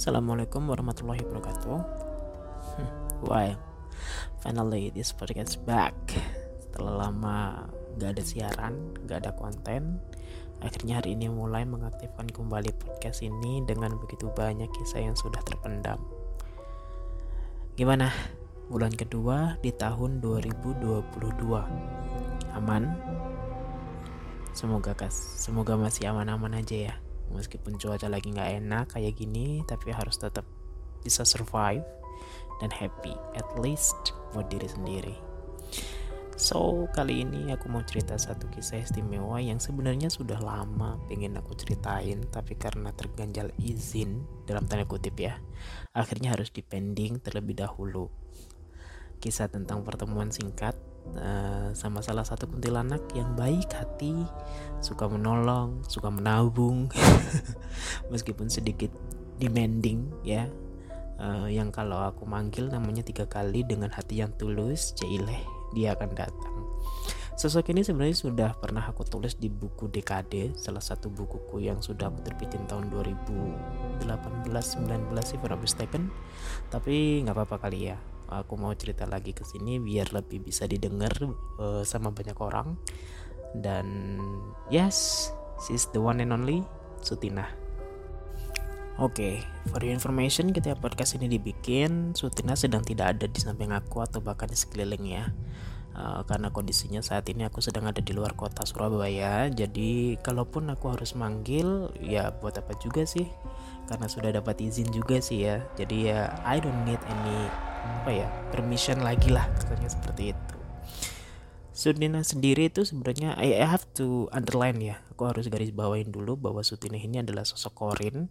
Assalamualaikum warahmatullahi wabarakatuh. Hmm, Well, finally this podcast back. Setelah lama gak ada siaran, gak ada konten Akhirnya hari ini mulai mengaktifkan kembali podcast ini Dengan begitu banyak kisah yang sudah terpendam. Gimana? Bulan kedua di tahun 2022 Aman? Semoga kas, semoga masih aman-aman aja ya meskipun cuaca lagi nggak enak kayak gini tapi harus tetap bisa survive dan happy at least buat diri sendiri. So kali ini aku mau cerita satu kisah istimewa yang sebenarnya sudah lama pengen aku ceritain tapi karena terganjal izin dalam tanda kutip ya akhirnya harus dipending terlebih dahulu. Kisah tentang pertemuan singkat uh, sama salah satu kuntilanak yang baik hati, suka menolong, suka menabung, meskipun sedikit demanding ya. Uh, yang kalau aku manggil namanya tiga kali dengan hati yang tulus, Jaileh, dia akan datang. Sosok ini sebenarnya sudah pernah aku tulis di buku Dekade, salah satu bukuku yang sudah aku terbitin tahun 2018-19 sih, Tapi nggak apa-apa kali ya, aku mau cerita lagi ke sini biar lebih bisa didengar uh, sama banyak orang dan yes she's the one and only Sutina Oke, okay, for your information ketika podcast ini dibikin, Sutina sedang tidak ada di samping aku atau bahkan di sekeliling ya. Uh, karena kondisinya saat ini aku sedang ada di luar kota Surabaya, jadi kalaupun aku harus manggil, ya buat apa juga sih? Karena sudah dapat izin juga sih ya. Jadi ya I don't need any apa ya permission lagi lah katanya seperti itu. Sudina sendiri itu sebenarnya I have to underline ya aku harus garis bawain dulu bahwa Sudina ini adalah sosok korin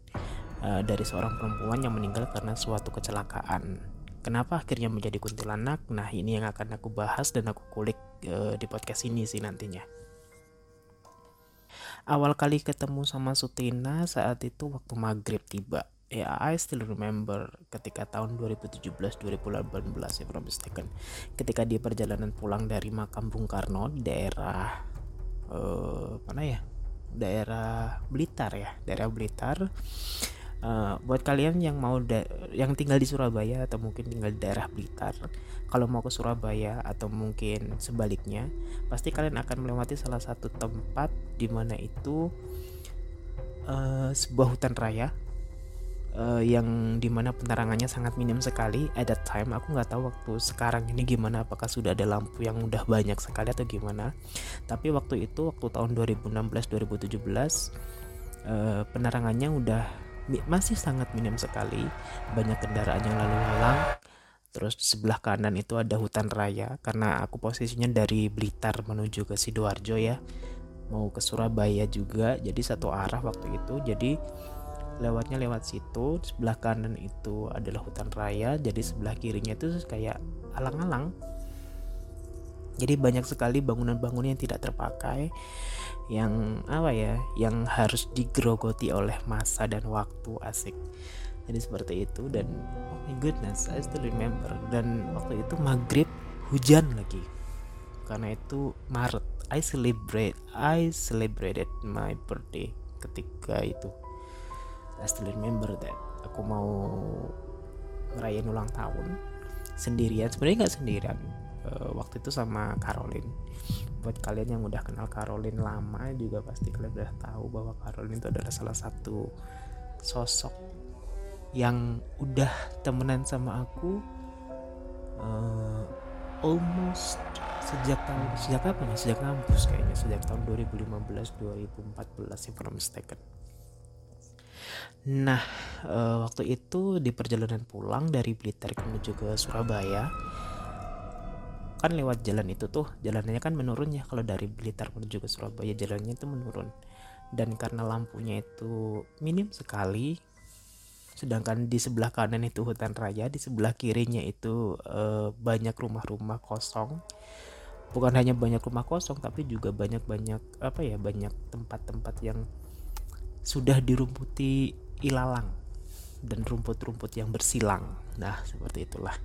uh, dari seorang perempuan yang meninggal karena suatu kecelakaan. Kenapa akhirnya menjadi kuntilanak? Nah ini yang akan aku bahas dan aku kulik uh, di podcast ini sih nantinya. Awal kali ketemu sama Sutina saat itu waktu maghrib tiba ya I still remember ketika tahun 2017-2018 ya from mistaken ketika dia perjalanan pulang dari makam Bung Karno di daerah uh, mana ya? Daerah Blitar ya daerah Blitar. Uh, buat kalian yang mau yang tinggal di Surabaya atau mungkin tinggal di daerah Blitar kalau mau ke Surabaya atau mungkin sebaliknya pasti kalian akan melewati salah satu tempat di mana itu uh, sebuah hutan raya uh, yang di mana penerangannya sangat minim sekali at that time. Aku nggak tahu waktu sekarang ini gimana apakah sudah ada lampu yang udah banyak sekali atau gimana. Tapi waktu itu waktu tahun 2016 2017 uh, penerangannya udah masih sangat minim sekali. Banyak kendaraan yang lalu lalang. Terus di sebelah kanan itu ada hutan raya karena aku posisinya dari Blitar menuju ke sidoarjo ya. Mau ke Surabaya juga jadi satu arah waktu itu. Jadi lewatnya lewat situ sebelah kanan itu adalah hutan raya jadi sebelah kirinya itu kayak alang-alang. Jadi banyak sekali bangunan-bangunan yang tidak terpakai yang apa ya yang harus digerogoti oleh masa dan waktu asik. Jadi seperti itu dan oh my goodness I still remember. Dan waktu itu maghrib hujan lagi. Karena itu Maret I celebrate I celebrated my birthday ketika itu I still remember that aku mau ngerayain ulang tahun sendirian. Sebenarnya nggak sendirian. Uh, waktu itu sama Caroline. Buat kalian yang udah kenal Caroline lama juga pasti kalian udah tahu bahwa Caroline itu adalah salah satu sosok yang udah temenan sama aku uh, almost sejak tahun sejak apa ya? Sejak kampus kayaknya sejak tahun 2015 2014 if I'm mistaken Nah, uh, waktu itu di perjalanan pulang dari Blitar menuju ke Surabaya, kan lewat jalan itu tuh jalannya kan menurun ya. Kalau dari Blitar menuju ke Surabaya jalannya itu menurun. Dan karena lampunya itu minim sekali sedangkan di sebelah kanan itu hutan raya di sebelah kirinya itu uh, banyak rumah-rumah kosong. Bukan hanya banyak rumah kosong tapi juga banyak-banyak apa ya banyak tempat-tempat yang sudah dirumputi ilalang dan rumput-rumput yang bersilang. Nah, seperti itulah.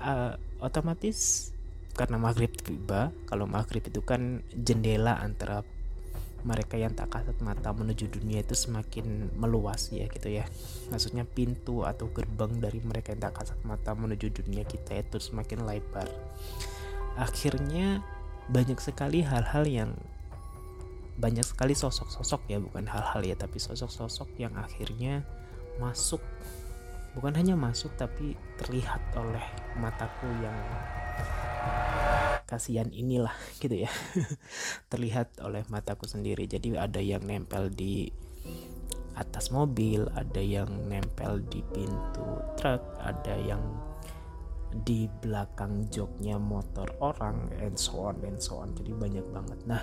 Uh, otomatis karena maghrib tiba, kalau maghrib itu kan jendela antara mereka yang tak kasat mata menuju dunia itu semakin meluas ya gitu ya maksudnya pintu atau gerbang dari mereka yang tak kasat mata menuju dunia kita itu semakin lebar akhirnya banyak sekali hal-hal yang banyak sekali sosok-sosok ya bukan hal-hal ya tapi sosok-sosok yang akhirnya masuk. Bukan hanya masuk tapi terlihat oleh mataku yang kasihan inilah gitu ya. Terlihat oleh mataku sendiri. Jadi ada yang nempel di atas mobil ada yang nempel di pintu truk ada yang di belakang joknya motor orang and so on and so on. Jadi banyak banget. Nah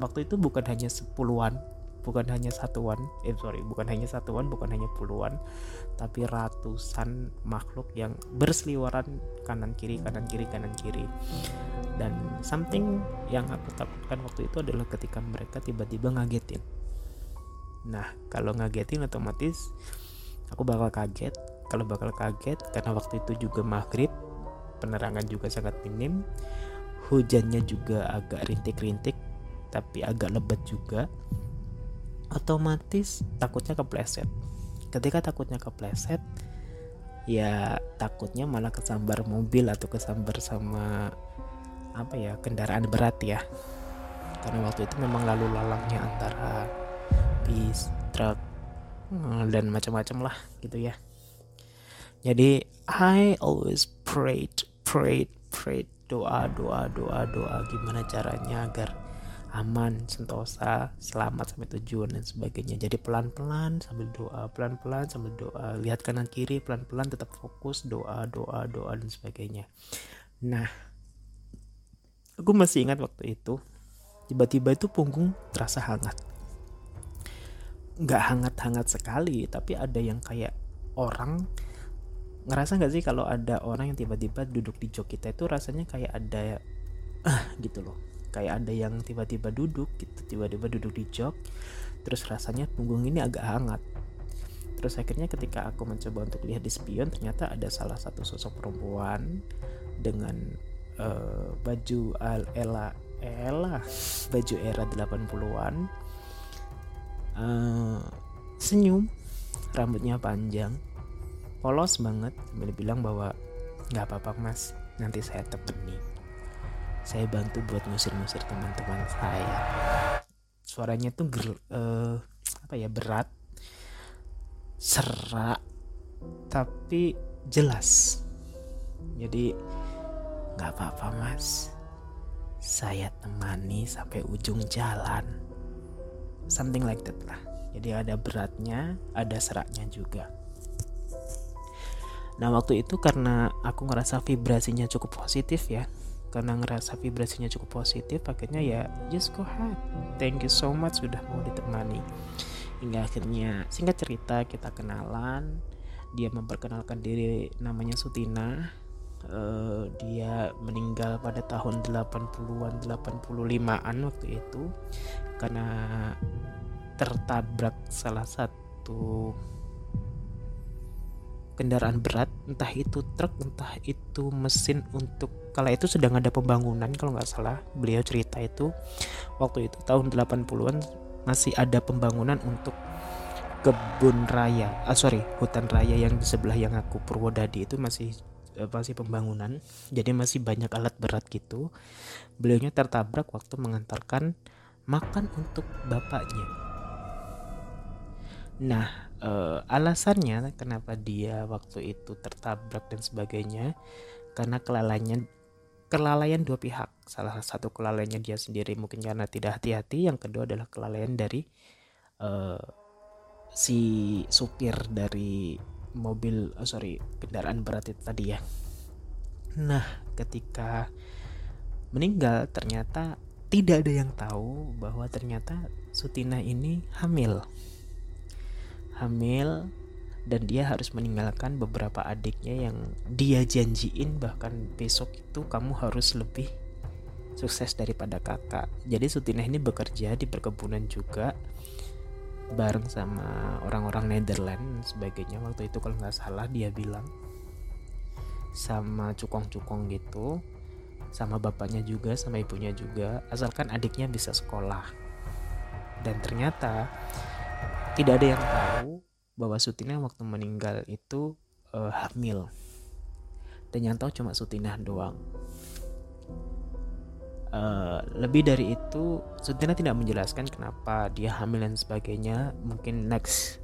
waktu itu bukan hanya sepuluhan bukan hanya satuan eh sorry bukan hanya satuan bukan hanya puluhan tapi ratusan makhluk yang berseliweran kanan kiri kanan kiri kanan kiri. Dan something yang aku takutkan waktu itu adalah ketika mereka tiba-tiba ngagetin. Nah kalau ngagetin otomatis aku bakal kaget. Kalau bakal kaget karena waktu itu juga maghrib penerangan juga sangat minim hujannya juga agak rintik-rintik tapi agak lebat juga otomatis takutnya kepleset. Ketika takutnya kepleset ya takutnya malah kesambar mobil atau kesambar sama apa ya kendaraan berat ya. Karena waktu itu memang lalu lalangnya antara bis truk hmm, dan macam-macam lah gitu ya. Jadi I always prayed prayed prayed doa doa doa doa gimana caranya agar aman, sentosa, selamat sampai tujuan dan sebagainya. Jadi pelan-pelan sambil doa, pelan-pelan sambil doa, lihat kanan kiri, pelan-pelan tetap fokus doa, doa, doa dan sebagainya. Nah, aku masih ingat waktu itu tiba-tiba itu punggung terasa hangat. Nggak hangat-hangat sekali, tapi ada yang kayak orang ngerasa nggak sih kalau ada orang yang tiba-tiba duduk di jok kita itu rasanya kayak ada ah gitu loh kayak ada yang tiba-tiba duduk gitu tiba-tiba duduk di jok terus rasanya punggung ini agak hangat. Terus akhirnya ketika aku mencoba untuk lihat di spion ternyata ada salah satu sosok perempuan dengan uh, baju al ela ela baju era 80-an uh, eh, senyum rambutnya panjang polos banget. Sambil bilang bahwa nggak apa-apa mas nanti saya temani saya bantu buat ngusir-ngusir teman-teman saya. Suaranya tuh ger, uh, apa ya berat serak tapi jelas. Jadi nggak apa-apa mas. Saya temani sampai ujung jalan. Something like that lah. Jadi ada beratnya ada seraknya juga. Nah waktu itu karena aku ngerasa vibrasinya cukup positif ya karena ngerasa vibrasinya cukup positif akhirnya ya just go ahead. Thank you so much sudah mau ditemani. Hingga akhirnya singkat cerita kita kenalan. Dia memperkenalkan diri namanya Sutina. Uh, dia meninggal pada tahun 80-an 85-an waktu itu. Karena tertabrak salah satu kendaraan berat entah itu truk entah itu mesin untuk kala itu sedang ada pembangunan kalau nggak salah beliau cerita itu waktu itu tahun 80-an masih ada pembangunan untuk kebun raya ah sorry hutan raya yang di sebelah yang aku Purwodadi itu masih eh, masih pembangunan jadi masih banyak alat berat gitu. Beliaunya tertabrak waktu mengantarkan makan untuk bapaknya. Nah uh, alasannya kenapa dia waktu itu tertabrak dan sebagainya karena kelalaian kelalaian dua pihak. Salah satu kelalaiannya dia sendiri mungkin karena tidak hati-hati yang kedua adalah kelalaian dari uh, si supir dari mobil oh sorry kendaraan berat itu tadi ya. Nah ketika meninggal ternyata tidak ada yang tahu bahwa ternyata Sutina ini hamil hamil dan dia harus meninggalkan beberapa adiknya yang dia janjiin bahkan besok itu kamu harus lebih sukses daripada kakak. Jadi Sutina ini bekerja di perkebunan juga bareng sama orang-orang Netherlands dan sebagainya. Waktu itu kalau nggak salah dia bilang sama cukong-cukong gitu sama bapaknya juga sama ibunya juga asalkan adiknya bisa sekolah. Dan ternyata tidak ada yang tahu bahwa Sutina waktu meninggal itu uh, hamil. Dan yang tahu cuma Sutina doang. Uh, lebih dari itu Sutina tidak menjelaskan kenapa dia hamil dan sebagainya. Mungkin next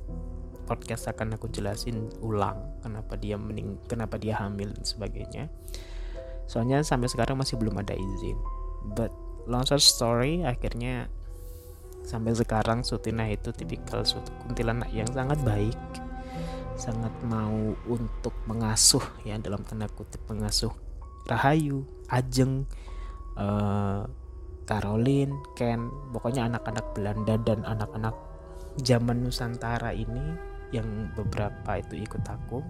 podcast akan aku jelasin ulang kenapa dia mening kenapa dia hamil dan sebagainya. Soalnya sampai sekarang masih belum ada izin. But long story akhirnya sampai sekarang Sutina itu tipikal kuntilanak yang sangat baik sangat mau untuk mengasuh ya dalam tanda kutip mengasuh Rahayu Ajeng uh, Caroline Ken pokoknya anak-anak Belanda dan anak-anak zaman Nusantara ini yang beberapa itu ikut aku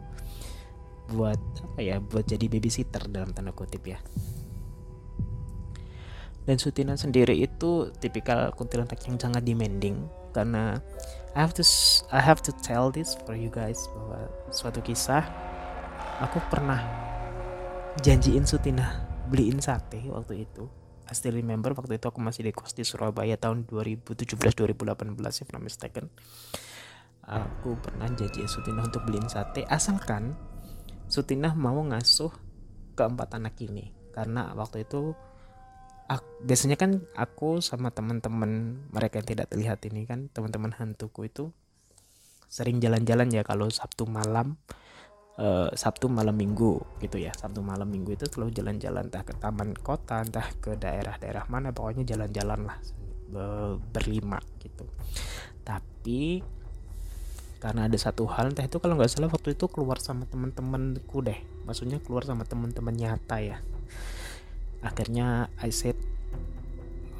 buat apa ya buat jadi babysitter dalam tanda kutip ya dan Sutina sendiri itu tipikal kuntilanak yang sangat demanding. Karena I have to I have to tell this for you guys bahwa suatu kisah aku pernah janjiin Sutina beliin sate waktu itu. I still remember waktu itu aku masih di kos di Surabaya tahun 2017 2018 if not mistaken. Aku pernah janji Sutina untuk beliin sate asalkan Sutina mau ngasuh keempat anak ini. Karena waktu itu aku, biasanya kan aku sama teman-teman mereka yang tidak terlihat ini kan teman-teman hantuku itu sering jalan-jalan ya kalau Sabtu malam uh, Sabtu malam Minggu gitu ya. Sabtu malam Minggu itu selalu jalan-jalan entah ke taman kota entah ke daerah-daerah mana pokoknya jalan-jalan lah berlima gitu. Tapi karena ada satu hal entah itu kalau nggak salah waktu itu keluar sama teman-temanku deh. Maksudnya keluar sama teman-teman nyata ya akhirnya I said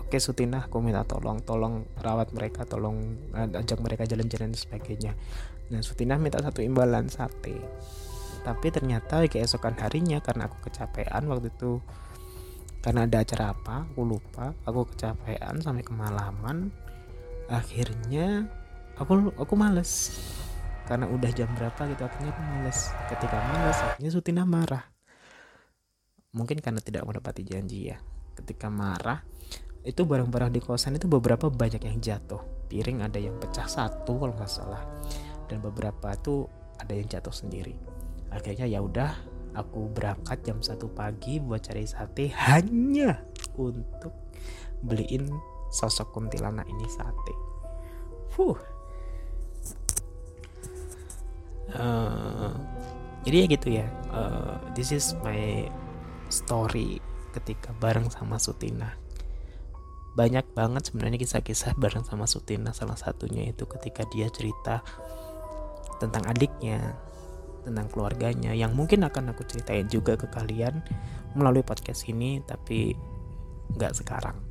oke okay, Sutina aku minta tolong tolong rawat mereka tolong ajak mereka jalan-jalan sebagainya. Nah Sutina minta satu imbalan sate. Tapi ternyata keesokan harinya karena aku kecapean waktu itu karena ada acara apa aku lupa aku kecapean sampai kemalaman. Akhirnya aku aku males. Karena udah jam berapa gitu akhirnya aku males. Ketika males akhirnya Sutina marah mungkin karena tidak mendapati janji ya. Ketika marah itu barang-barang di kosan itu beberapa banyak yang jatuh. Piring ada yang pecah satu kalau nggak salah. Dan beberapa tuh ada yang jatuh sendiri. Akhirnya ya udah aku berangkat jam satu pagi buat cari sate hanya untuk beliin sosok kuntilanak ini sate. Fuh, uh, jadi ya gitu ya. Uh, this is my story ketika bareng sama Sutina. Banyak banget sebenarnya kisah-kisah bareng sama Sutina. Salah satunya itu ketika dia cerita tentang adiknya tentang keluarganya yang mungkin akan aku ceritain juga ke kalian melalui podcast ini tapi nggak sekarang